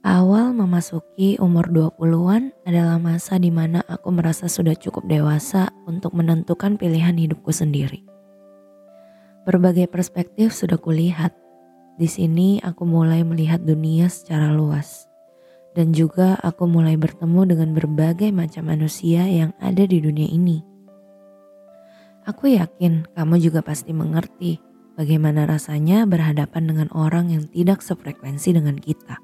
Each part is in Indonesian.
Awal memasuki umur 20-an adalah masa di mana aku merasa sudah cukup dewasa untuk menentukan pilihan hidupku sendiri. Berbagai perspektif sudah kulihat. Di sini aku mulai melihat dunia secara luas. Dan juga aku mulai bertemu dengan berbagai macam manusia yang ada di dunia ini. Aku yakin kamu juga pasti mengerti bagaimana rasanya berhadapan dengan orang yang tidak sefrekuensi dengan kita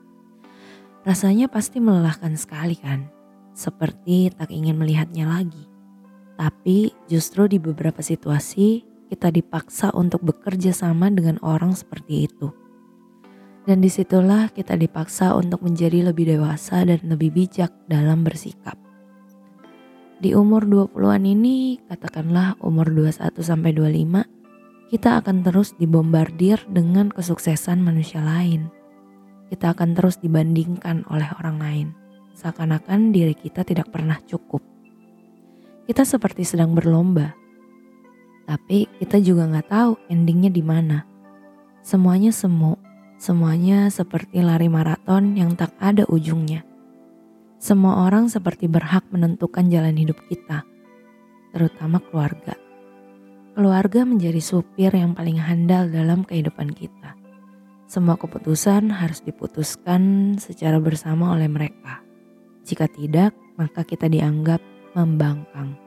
Rasanya pasti melelahkan sekali kan, seperti tak ingin melihatnya lagi. Tapi justru di beberapa situasi kita dipaksa untuk bekerja sama dengan orang seperti itu. Dan di situlah kita dipaksa untuk menjadi lebih dewasa dan lebih bijak dalam bersikap. Di umur 20-an ini, katakanlah umur 21 sampai 25, kita akan terus dibombardir dengan kesuksesan manusia lain kita akan terus dibandingkan oleh orang lain, seakan-akan diri kita tidak pernah cukup. Kita seperti sedang berlomba, tapi kita juga nggak tahu endingnya di mana. Semuanya semu, semuanya seperti lari maraton yang tak ada ujungnya. Semua orang seperti berhak menentukan jalan hidup kita, terutama keluarga. Keluarga menjadi supir yang paling handal dalam kehidupan kita. Semua keputusan harus diputuskan secara bersama oleh mereka. Jika tidak, maka kita dianggap membangkang.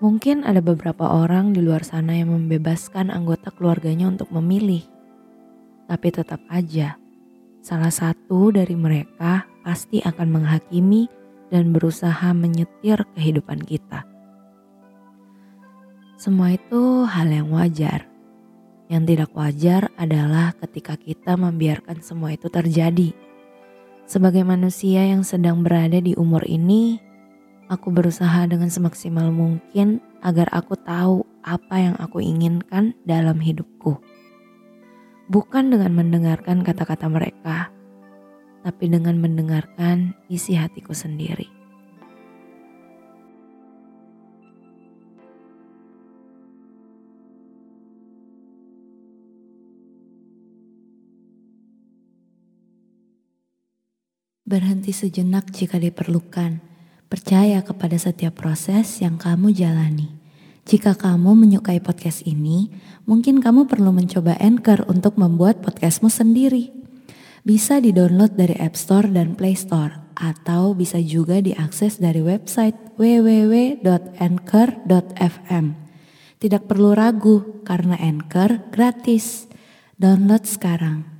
Mungkin ada beberapa orang di luar sana yang membebaskan anggota keluarganya untuk memilih. Tapi tetap aja, salah satu dari mereka pasti akan menghakimi dan berusaha menyetir kehidupan kita. Semua itu hal yang wajar yang tidak wajar adalah ketika kita membiarkan semua itu terjadi. Sebagai manusia yang sedang berada di umur ini, aku berusaha dengan semaksimal mungkin agar aku tahu apa yang aku inginkan dalam hidupku. Bukan dengan mendengarkan kata-kata mereka, tapi dengan mendengarkan isi hatiku sendiri. Berhenti sejenak jika diperlukan. Percaya kepada setiap proses yang kamu jalani. Jika kamu menyukai podcast ini, mungkin kamu perlu mencoba Anchor untuk membuat podcastmu sendiri. Bisa di-download dari App Store dan Play Store, atau bisa juga diakses dari website www.anchor.fm. Tidak perlu ragu, karena Anchor gratis. Download sekarang.